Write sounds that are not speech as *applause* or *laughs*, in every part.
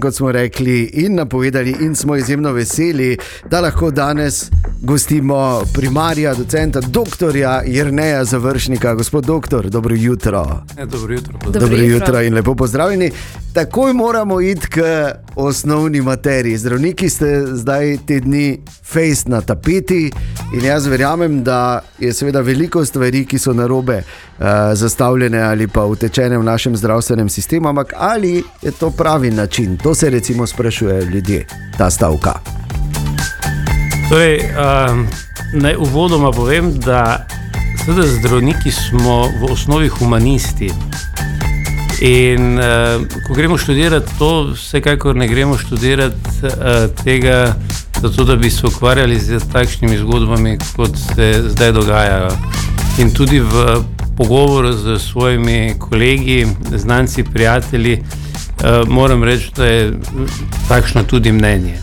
Kot smo rekli in napovedali, in smo izjemno veseli, da lahko danes gostimo primarja, docenta, doktorja Jrneja Završnika. Gospod doktor, dobro jutro. Ja, dobro jutro. Dobro, dobro jutro in lepo pozdravljeni. Takoj moramo iti k osnovni materiji. Zdravniki ste zdaj te dni face na tapeti in jaz verjamem, da je seveda veliko stvari, ki so narobe uh, zastavljene ali pa utečene v našem zdravstvenem sistemu, ampak ali je to pravi način? To se recimo sprašujejo ljudje, ta stavka. Torej, um, naj uvodoma povem, da seveda zdravniki smo v osnovi humanisti. In uh, ko gremo študirati to, vsekakor ne gremo študirati uh, tega, zato, da bi se ukvarjali z takšnimi zgodbami, kot se zdaj dogajajo. In tudi v pogovoru z svojimi kolegi, znanci, prijatelji, uh, moram reči, da je takšno tudi mnenje.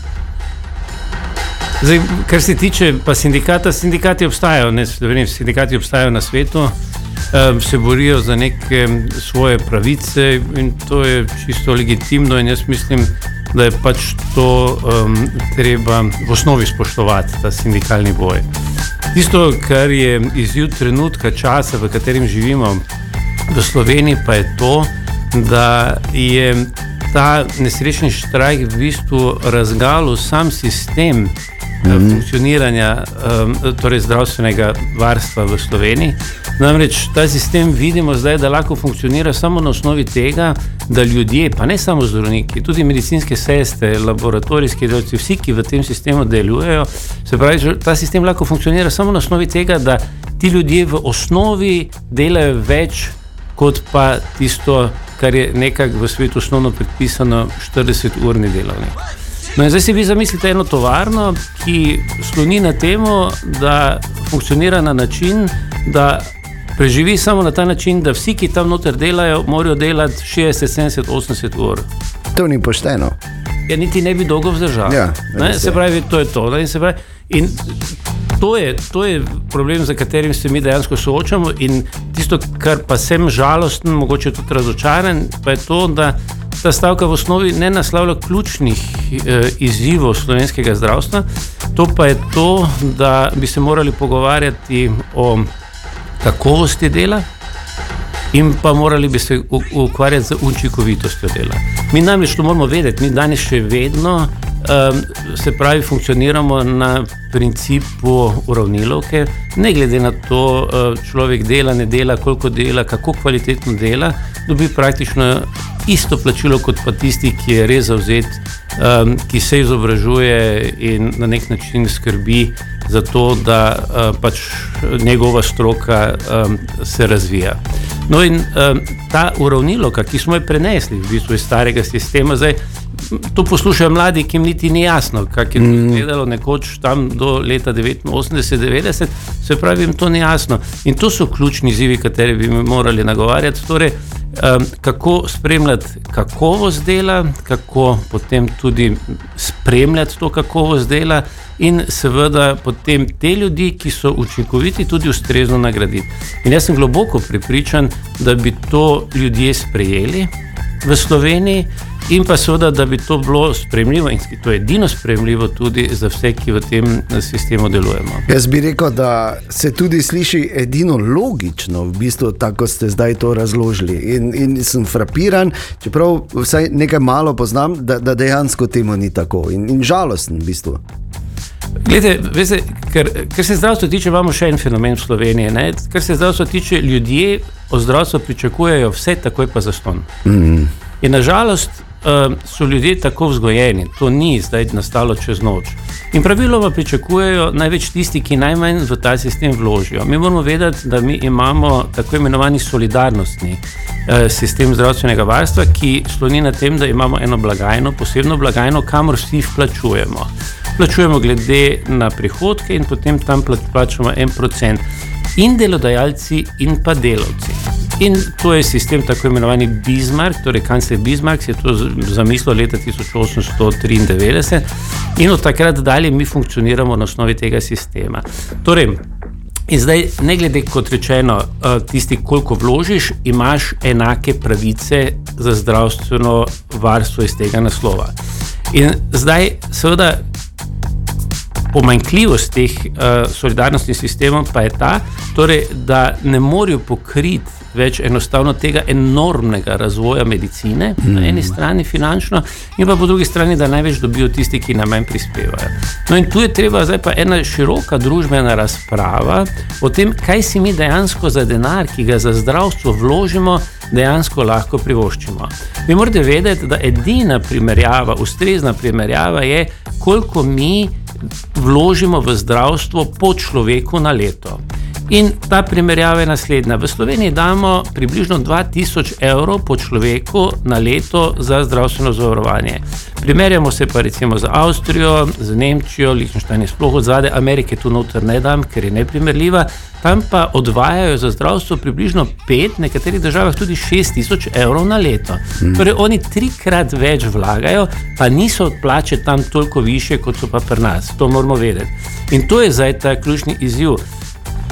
Zdaj, kar se tiče pa sindikata, sindikati obstajajo, ne vem, sindikati obstajajo na svetu, um, se borijo za neke svoje pravice in to je čisto legitimno. In jaz mislim, da je pač to um, treba v osnovi spoštovati, ta sindikalni boj. Tisto, kar je izjiv trenutka, časa, v katerem živimo v Sloveniji, pa je to, da je ta nesrečni štrajk v bistvu razgalil sam sistem mm. funkcioniranja um, torej zdravstvenega varstva v Sloveniji. Namreč ta sistem vidimo zdaj, da lahko funkcionira samo na osnovi tega, da ljudje, pa ne samo zdravniki, tudi medicinske sestre, laboratorijski delavci, vsi, ki v tem sistemu delujejo, se pravi, ta sistem lahko funkcionira samo na osnovi tega, da ti ljudje v osnovi delajo več kot pa tisto, kar je nekako v svetu osnovno predpisano 40-urni delovnik. No, zdaj si vi zamislite eno tovarno, ki sloni na tem, da funkcionira na način, da preživi samo na ta način, da vsi, ki tam noter delajo, morajo delati 60, 70, 80 ur. To ni pošteno. Ja, niti ne bi dolgo vzdržal. Ja, se pravi, to je to. In to je, to je problem, za katerim se mi dejansko soočamo. In tisto, kar pa sem žalosten, mogoče tudi razočaran, pa je to, da ta stavka v osnovi ne naslavlja ključnih eh, izzivov slovenskega zdravstva. To pa je to, da bi se morali pogovarjati o kakovosti dela. In pa morali bi se ukvarjati z učinkovitostjo dela. Mi namreč to moramo vedeti, mi danes še vedno se pravi, funkcioniramo na principu uravnilovke, ne glede na to, uh, človek dela, ne dela, koliko dela, kako kvalitetno dela, dobi praktično isto plačilo kot pa tisti, ki je res zauzet, ki se izobražuje in na nek način skrbi za to, da uh, pač njegova stroka se razvija. No, in ta uravnilovka, ki smo jo prenesli v bistvu iz starega sistema, zdaj to poslušajo mladi, ki jim niti ni jasno, kako je to mm. izgledalo nekoč tam do leta 89-90, se pravi, jim to ni jasno. In to so ključni izzivi, kateri bi morali nagovarjati. Torej, um, kako spremljati kakovost dela, kako potem tudi spremljati to kakovost dela, in seveda potem te ljudi, ki so učinkoviti, tudi ustrezno nagraditi. In jaz sem globoko prepričan, da bi to ljudje sprejeli v Sloveniji. In pa seveda, da bi to bilo sprejemljivo, in to je edino sprejemljivo tudi za vse, ki v tem sistemu delujemo. Jaz bi rekel, da se tudi sliši edino logično, v bistvu, tako ste zdaj to razložili. In, in sem frapiran, čeprav vsaj nekaj malo poznam, da, da dejansko temu ni tako. In, in žalosten v bistvu. Glede, veste, ker, ker se zdravstvo tiče, imamo še en fenomen v Sloveniji. Ne? Ker se zdravstvo tiče, ljudje od zdravstva pričakujejo vse, takoj pa zaston. Mm. In nažalost, uh, so ljudje tako vzgojeni, to ni zdaj nastalo čez noč. In praviloma pričakujejo največ tisti, ki najmanj v ta sistem vložijo. Mi moramo vedeti, da mi imamo tako imenovani solidarnostni uh, sistem zdravstvenega varstva, ki sloni na tem, da imamo eno blagajno, posebno blagajno, kamor vsi vplačujemo. Plačujemo glede na prihodke in potem tam plačujemo en procent. In delodajalci, in pa delavci. In to je sistem tako imenovani Bismarck, torej kancler Bismarck je to zamislil leta 1893 in od takrat dalje mi funkcioniramo na osnovi tega sistema. Torej, In zdaj, ne glede kot rečeno, eh, tisti, koliko vložiš, imaš enake pravice za zdravstveno varstvo iz tega naslova. In zdaj, seveda, pomanjkljivost teh uh, solidarnostnih sistemov pa je ta, torej, da ne morejo pokriti več enostavno tega enormnega razvoja medicine, mm. na eni strani finančno, in pa po drugi strani, da največ dobijo tisti, ki nam manj prispevajo. No, in tu je treba zdaj pa ena široka družbena razprava o tem, kaj si mi dejansko za denar, ki ga za zdravstvo vložimo, dejansko lahko privoščimo. Vi morate vedeti, da edina primerjava, ustrezna primerjava je, koliko mi vložimo v zdravstvo po človeku na leto. In ta primerjava je naslednja. V Sloveniji damo približno 2000 evrov po človeku na leto za zdravstveno zavarovanje. Primerjamo se pa recimo z Avstrijo, z Nemčijo, Liechtenstein je sploh od zadaj, Amerike tu noter ne dam, ker je neprimerljiva. Tam pa odvajajo za zdravstvo približno 5, v nekaterih državah tudi 6000 evrov na leto. Hmm. Torej, oni trikrat več vlagajo, pa niso plače tam toliko više, kot so pa pri nas. To moramo vedeti. In to je zdaj ta ključni izziv.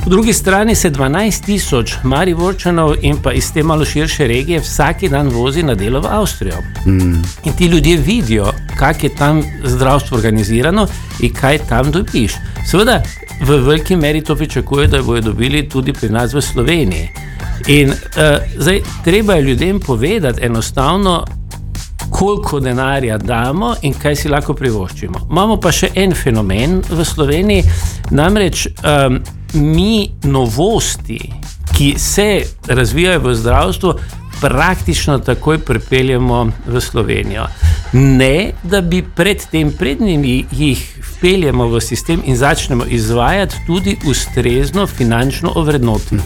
Po drugi strani se 12 tisoč Mariborčanov in pa iz te malo širše regije vsak dan vozi na delo v Avstrijo. Mm. In ti ljudje vidijo, kako je tam zdravstvo organizirano in kaj tam dobiš. Seveda, v veliki meri to pričakuje, da bodo dobili tudi pri nas v Sloveniji. In uh, zdaj treba je ljudem povedati enostavno, koliko denarja damo in kaj si lahko privoščimo. Imamo pa še en fenomen v Sloveniji, namreč. Um, mi novosti, ki se razvijajo v zdravstvu, praktično takoj pripeljemo v Slovenijo. Ne, da bi predtem, prednjem jih vpeljemo v sistem in začnemo izvajati tudi ustrezno finančno ovrednotiti.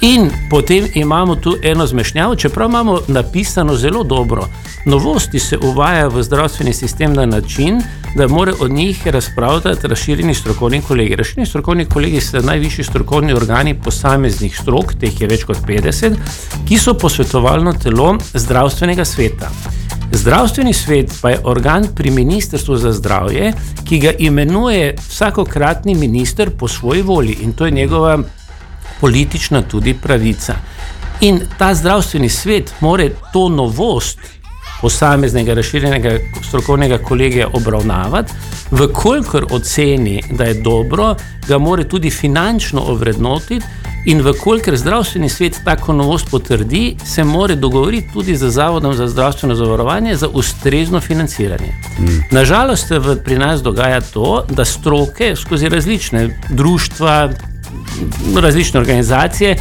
In potem imamo tu eno zmešnjavo, čeprav imamo napisano zelo dobro. Novosti se uvajajo v zdravstveni sistem na način, da mora od njih razpravljati razširjeni strokovni kolegi. Razširjeni strokovni kolegi so najvišji strokovni organi posameznih strok, teh je več kot 50, ki so posvetovalno telo zdravstvenega sveta. Zdravstveni svet pa je organ pri Ministrstvu za zdravje, ki ga imenuje vsakokratni minister po svoji volji in to je njegova politična tudi pravica. In ta zdravstveni svet mora to novost posameznega razširjenega strokovnega kolegija obravnavati, vkolikor oceni, da je dobro, ga mora tudi finančno ovrednotiti. In vkolikor zdravstveni svet tako novost potrdi, se mora dogovoriti tudi z Zavodom za zdravstveno zavarovanje za ustrezno financiranje. Mm. Nažalost, se pri nas dogaja to, da stroke skozi različne društva, različne organizacije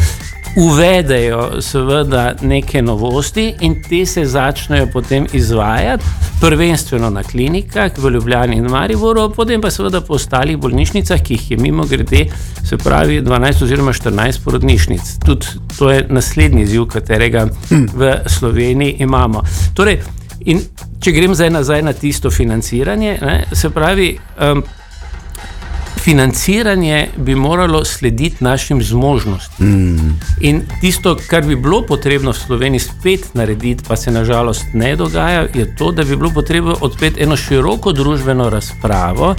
uvedejo seveda neke novosti in te se začnejo potem izvajati, prvenstveno na klinikah v Ljubljani in Mariboru, potem pa seveda po ostalih bolnišnicah, ki jih je mimo grede, se pravi 12 oziroma 14 porodnišnic. Tudi to je naslednji izziv, katerega v Sloveniji imamo. Torej, in če grem zdaj nazaj na tisto financiranje, ne, se pravi. Um, financiranje bi moralo slediti našim zmožnostim. Mm. In tisto, kar bi bilo potrebno v Sloveniji spet narediti, pa se nažalost ne dogaja, je to, da bi bilo potrebno odpreti eno široko družbeno razpravo.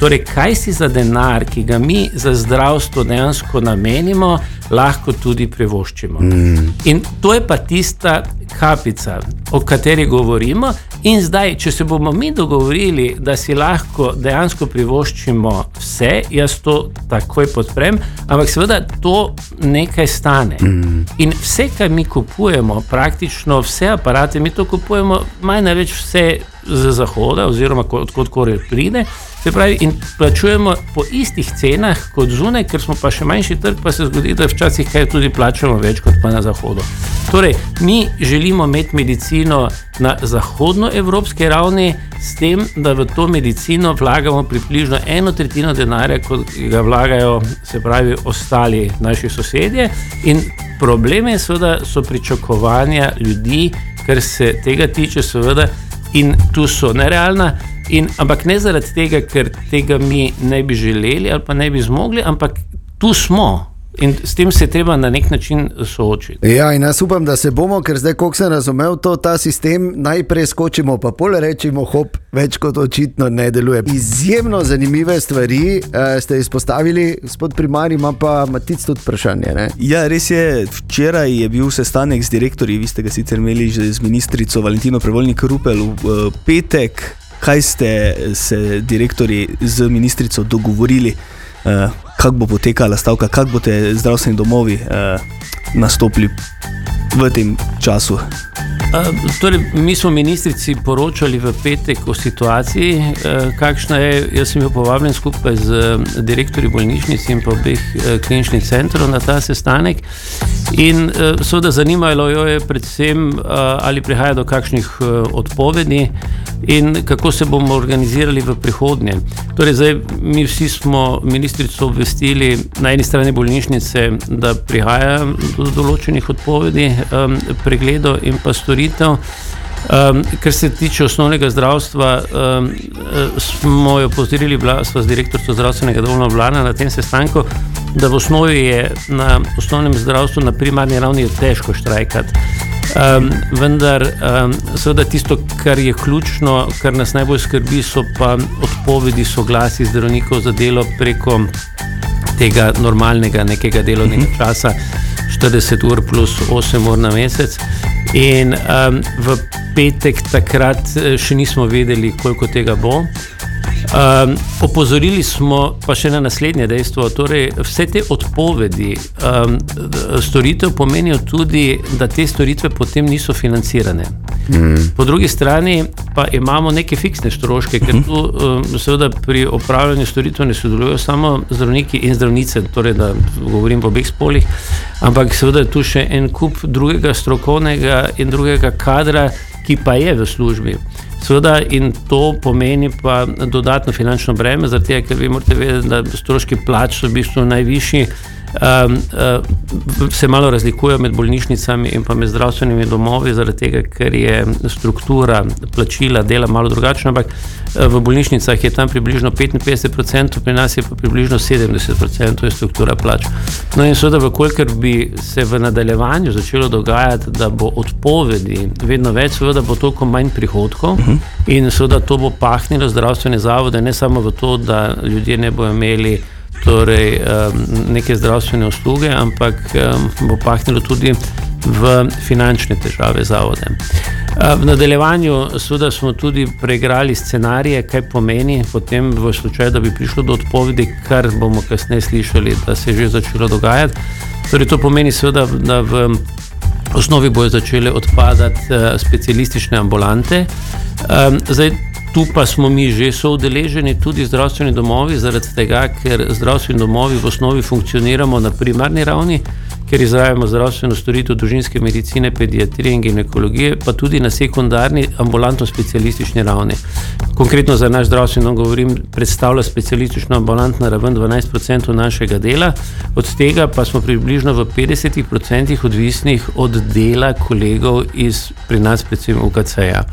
Torej, kaj si za denar, ki ga mi za zdravstvo dejansko namenimo, lahko tudi privoščimo. Mm. In to je pa tista kapica, o kateri govorimo. In zdaj, če se bomo mi dogovorili, da si lahko dejansko privoščimo vse, jaz to takoj podprem, ampak seveda to nekaj stane. Mm. In vse, kar mi kupujemo, praktično vse aparate, mi to kupujemo, manj več vse z zahoda, oziroma odkudkoli pride. Se pravi, in plačujemo po istih cenah kot zunaj, ker smo pa še manjši trg, pa se zgodi, da včasih kaj tudi plačujemo več kot pa na zahodu. Torej, mi želimo imeti medicino na zahodnoevropski ravni, s tem, da v to medicino vlagamo približno eno tretjino denarja, kot ga vlagajo, se pravi, ostali naši sosedje. In problem je, seveda, so pričakovanja ljudi, kar se tega tiče, seveda, in tu so nerealna. In, ampak ne zaradi tega, ker tega mi ne bi želeli ali pa ne bi zmogli, ampak tu smo. In s tem se treba na nek način soočiti. Ja, in jaz upam, da se bomo, ker zdaj, ko sem razumel to, ta sistem, najprej skočimo, pa pol rečemo, hop, več kot očitno ne deluje. Izjemno zanimive stvari uh, ste izpostavili, gospod primarij, ima pa Matic tudi vprašanje. Ne? Ja, res je, včeraj je bil sestanek z direktorji, vi ste ga sicer imeli že z ministrico Valentino Prevoljnik Rupel v uh, petek. Kaj ste se direktori z ministrico dogovorili? uh, kako bo potekala stavka, kako boste zdravstveni domovi uh, nastopili v tem času. Torej, mi smo ministrici poročali v petek o situaciji, kakšna je. Jaz sem bil povabljen skupaj z direktorji bolnišnic in pa obeh kliničnih centrov na ta sestanek. In seveda zanimalo jo je predvsem, ali prihaja do kakšnih odpovedi in kako se bomo organizirali v prihodnje. Torej, zdaj, mi vsi smo ministrico obvestili na eni strani bolnišnice, da prihaja do določenih odpovedi, pregledov in pa storitev storitev. Um, kar se tiče osnovnega zdravstva, um, smo jo pozorili, smo z direktorico zdravstvenega doma Vlana na tem sestanku, da v osnovi je na osnovnem zdravstvu na primarni ravni težko štrajkati. Um, vendar, um, seveda, tisto, kar je ključno, kar nas najbolj skrbi, so pa odpovedi soglasij zdravnikov za delo preko tega normalnega nekega delovnega mhm. časa, 40 ur plus 8 ur na mesec. In um, v petek takrat eh, še nismo vedeli, koliko tega bo. Um, opozorili smo pa še na naslednje dejstvo. Torej, vse te odpovedi um, storitev pomenijo tudi, da te storitve potem niso financirane. Mm. Po drugi strani pa imamo neke fiksne stroške, ker tu um, seveda pri opravljanju storitev ne sodelujo samo zdravniki in zdravnice, torej da govorim po obeh spolih, ampak seveda je tu še en kup drugega strokovnega in drugega kadra, ki pa je v službi. Seveda, in to pomeni pa dodatno finančno breme, zato ker vi morate vedeti, da stroški plač so v bistvu najvišji um, uh, se malo razlikujejo med bolnišnicami in pa med zdravstvenimi domovi, zaradi tega, ker je struktura plačila dela malo drugačna. Ampak uh, v bolnišnicah je tam približno 55%, pri nas je pa približno 70%, to je struktura plač. No in seveda, vkolikor bi se v nadaljevanju začelo dogajati, da bo odpovedi vedno več, seveda bo toliko manj prihodkov uh mhm. -huh. in seveda to bo pahnilo zdravstvene zavode, ne samo v to, da ljudje ne bodo imeli torej, neke zdravstvene usluge, ampak bo pahnilo tudi v finančne težave zavode. V nadaljevanju smo tudi preigrali scenarije, kaj pomeni potem v slučaju, da bi prišlo do odpovedi, kar bomo kasneje slišali, da se je že začelo dogajati. Torej, to pomeni seveda, da v osnovi bojo začele odpadati specialistične ambulante. Zdaj, Tu pa smo mi že soudeleženi, tudi zdravstveni domovi, zaradi tega, ker zdravstveni domovi v osnovi funkcioniramo na primarni ravni, ker izvajamo zdravstveno storitev družinske medicine, pediatrije in ginekologije, pa tudi na sekundarni, ambulantno-specialistični ravni. Konkretno za naš zdravstveni dom govorim, predstavlja specialistično ambulantno raven 12% našega dela, od tega pa smo približno v 50% odvisnih od dela kolegov iz pri nas, predvsem UKC-ja.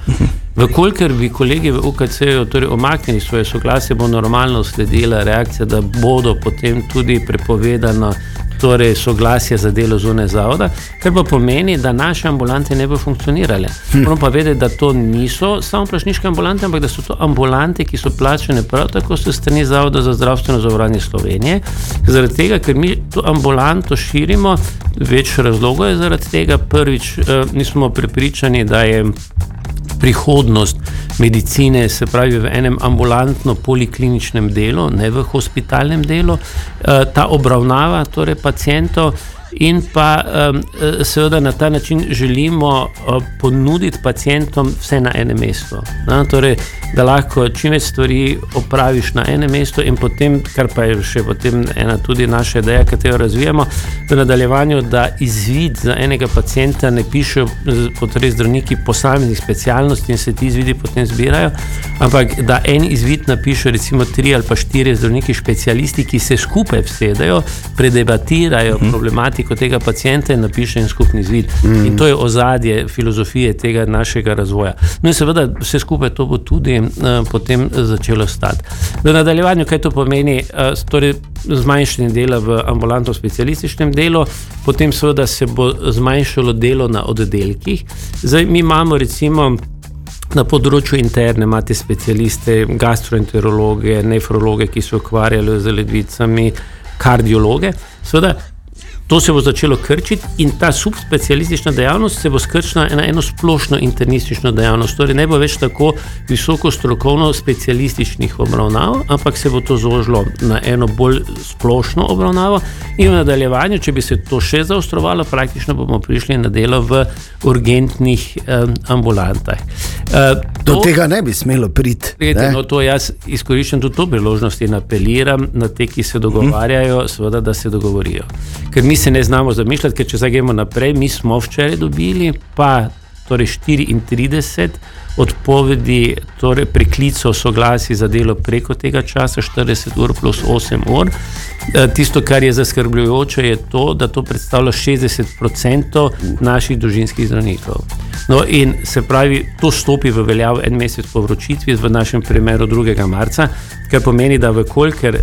Vkolikor bi kolegi v UKC-ju torej omaknili svoje soglasje, bo normalno sledila reakcija, da bodo potem tudi prepovedano torej soglasje za delo zunaj zavoda, kar pa pomeni, da naše ambulante ne bo funkcionirale. Hm. Moramo pa vedeti, da to niso samo plašniške ambulante, ampak da so to ambulante, ki so plačene prav tako s strani Zavoda za zdravstveno zavarovanje Slovenije. Zaradi tega, ker mi to ambulanto širimo, več razlogov je zaradi tega. Prvič, eh, nismo prepričani, da je prihodnost medicine, se pravi v enem ambulantno-polikliničnem delu, ne v hospitalnem delu, eh, ta obravnava torej pacijentov in pa um, seveda na ta način želimo uh, ponuditi pacijentom vse na enem mestu. Na, torej, da lahko čim več stvari opraviš na enem mestu, in potem, kar pa je še ena tudi naša ideja, ki jo razvijamo, v nadaljevanju, da izvid za enega pacijenta ne pišejo potrebni zdravniki posameznih specialnosti in se ti izvidi potem zbirajo, ampak da en izvid napiše recimo tri ali pa štiri zdravniki specialisti, ki se skupaj vsedajo, predebatirajo hmm. problematiko problematiko tega pacijenta in napiše en skupni zvid. Mm. In to je ozadje filozofije tega našega razvoja. No in seveda vse skupaj to bo tudi uh, potem začelo stati. V nadaljevanju, kaj to pomeni, uh, torej zmanjšanje dela v ambulantno-specialističnem delu, potem seveda se bo zmanjšalo delo na oddelkih. Zdaj, mi imamo recimo Na področju interne imate specialiste, gastroenterologe, nefrologe, ki se ukvarjajo z ledvicami, kardiologe. Seveda, To se bo začelo krčiti in ta subspecialistična dejavnost se bo skrčila na eno splošno internistično dejavnost. Torej, ne bo več tako visoko strokovno specialističnih obravnav, ampak se bo to zožilo na eno bolj splošno obravnavo. In v nadaljevanju, če bi se to še zaostrovalo, praktično bomo prišli na delo v urgentnih um, ambulantah. Do to, tega ne bi smelo priti. No, to jaz izkoriščam tudi to priložnost in apeliram na te, ki se dogovarjajo, hmm. seveda, da se dogovorijo. Ker mi se ne znamo zamišljati, ker če zagemo naprej, mi smo včeraj dobili pa torej 34 odpovedi, torej priklicov soglasij za delo preko tega časa, 40 ur plus 8 ur. E, tisto, kar je zaskrbljujoče, je to, da to predstavlja 60% naših družinskih zdravnikov. No, in se pravi, to stopi v veljavo en mesec po vročitvi, v našem primeru 2. marca, kar pomeni, da v kolikor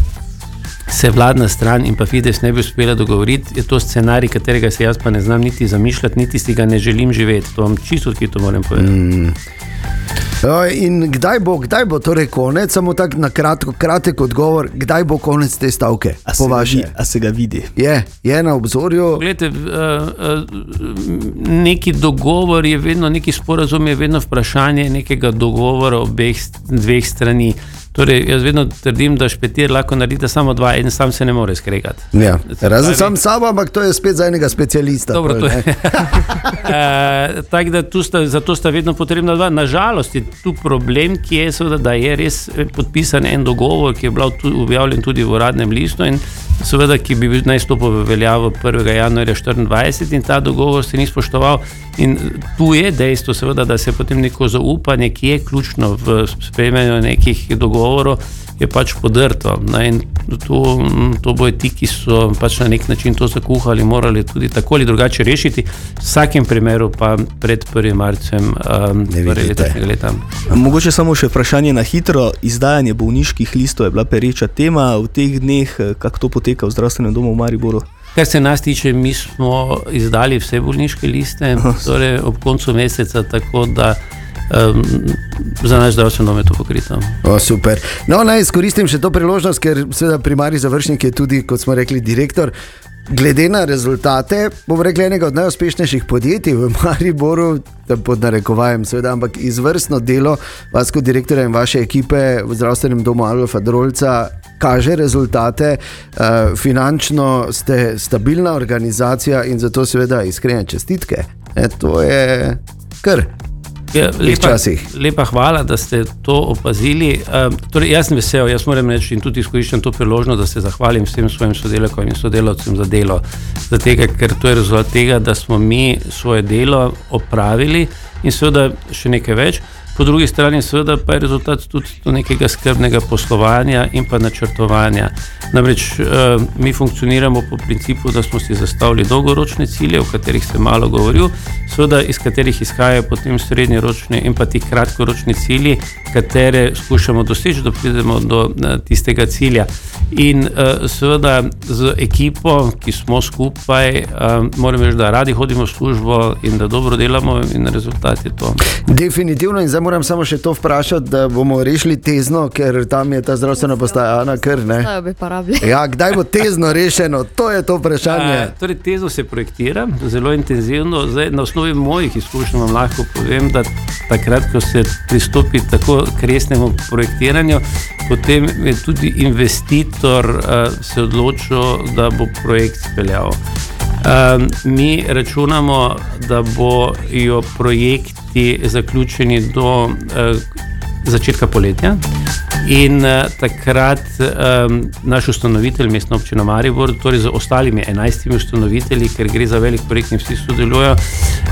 se vladna stran in pa Fides ne bi uspela dogovoriti, je to scenarij, katerega se jaz pa ne znam niti zamišljati, niti si ga ne želim živeti. To vam čisto odkrito moram povedati. Mm. In kdaj bo, kdaj bo torej konec, samo tako na kratko, kratek odgovor, kdaj bo konec te stavke? A se, vi, a se ga vidi? Je, je na obzorju. Glede, uh, uh, neki dogovor je vedno, neki sporazum je vedno vprašanje nekega dogovora obeh dveh strani. Torej, jaz vedno trdim, da špetir lahko naredite samo dva, en sam se ne more skregati. Ja. Razen sam sabo, ampak to je spet za enega specialista. Dobro, to je. e, *laughs* tak, sta, zato sta vedno potrebna dva. Nažalost je tu problem, ki je, seveda, da je res podpisan en dogovor, ki je bil objavljen tudi v uradnem listu in seveda, ki bi naj stopil v veljavo 1. januarja 2024 in ta dogovor se ni spoštoval. In tu je dejstvo, seveda, da se potem neko zaupanje, ki je ključno v spremljanju nekih dogovorov, dogovoru, je pač podrto. To, to bojo ti, ki so pač na nek način to zakuhali, morali tudi tako ali drugače rešiti. V vsakem primeru pa pred 1. marcem um, letošnjega leta. Mogoče samo še vprašanje na hitro. Izdajanje bolniških listov je bila pereča tema v teh dneh, kako to poteka v zdravstvenem domu v Mariboru. Kar se nas tiče, mi smo izdali vse bolniške liste, torej ob koncu meseca, tako da um, za naš zdravstveno dom je to pokrito. O, super. No, naj izkoristim še to priložnost, ker seveda primarni završnik je tudi, kot smo rekli, direktor. Glede na rezultate, bom rekel, enega od najuspešnejših podjetij v *laughs* Mariboru, pod narekovajem, seveda, ampak izvrstno delo vas kot direktorja in vaše ekipe v zdravstvenem domu Alfa Drolca kaže rezultate. Uh, finančno ste stabilna organizacija in zato seveda iskrene čestitke. E, to je kar. Ja, lepa, lepa hvala, da ste to opazili. Uh, torej, jaz sem vesel, jaz moram reči in tudi izkoriščam to priložnost, da se zahvalim vsem svojim sodelavkam in sodelavcem za delo. Zatega, ker to je rezultat tega, da smo mi svoje delo opravili in seveda še nekaj več. Po drugi strani, seveda, pa je rezultat tudi nekega skrbnega poslovanja in pa načrtovanja. Namreč uh, mi funkcioniramo po principu, da smo si zastavili dolgoročne cilje, o katerih se malo govori, seveda iz katerih izhajajo potem srednjeročni in pa ti kratkoročni cilji, katere skušamo doseči, da pridemo do uh, tistega cilja. In uh, seveda z ekipo, ki smo skupaj, uh, moram reči, da radi hodimo v službo in da dobro delamo, in rezultat je to. Definitivno in zdaj moram samo še to vprašati, da bomo rešili tezno, ker tam je ta zdravstvena postaja na krne. Ja, kdaj bo tezno rešeno? To je to vprašanje. A, torej, tezo se projektira zelo intenzivno. Zdaj, na osnovi mojih izkušenj vam lahko povem, da takrat, ko se pristopi tako k resnemu projektiranju, potem je tudi investitor uh, se odločil, da bo projekt speljal. Um, mi računamo, da bojo projekti zaključeni do uh, začetka poletja. In uh, takrat um, naš ustanovitelj, mestna občina Maribor, torej z ostalimi enajstimi ustanovitelji, ker gre za velik projekt in vsi sodelujo,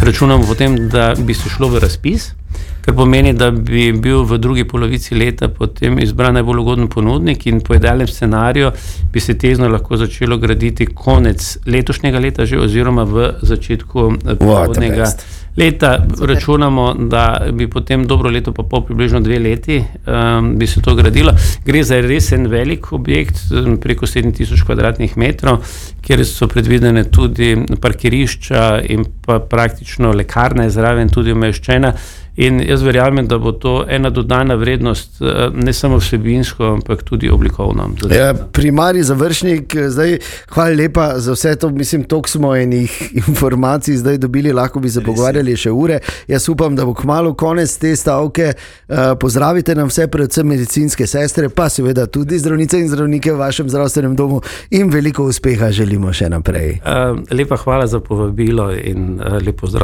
računamo potem, da bi se šlo v razpis. Kar pomeni, da bi bil v drugi polovici leta potem izbran najbolj ugoden ponudnik in po idealnem scenariju bi se tezno lahko začelo graditi konec letošnjega leta že oziroma v začetku prihodnega leta. Računamo, da bi potem dobro leto pa pol, približno dve leti, um, bi se to gradilo. Gre za res en velik objekt, preko 7000 km2, kjer so predvidene tudi parkirišča in pa praktično lekarna je zraven tudi umeščena. In jaz verjamem, da bo to ena dodana vrednost, eh, ne samo vsebinsko, ampak tudi oblikovno. Ja, Primarni završnik, zdaj, hvala lepa za vse to. Mislim, toliko smo enih *laughs* informacij zdaj dobili, lahko bi se Res pogovarjali še ure. Jaz upam, da bo kmalo konec te stavke. Uh, pozdravite nam vse, predvsem medicinske sestre, pa seveda tudi zdravnice in zdravnike v vašem zdravstvenem domu in veliko uspeha želimo še naprej. Lepa hvala za povabilo in lepo zdrav.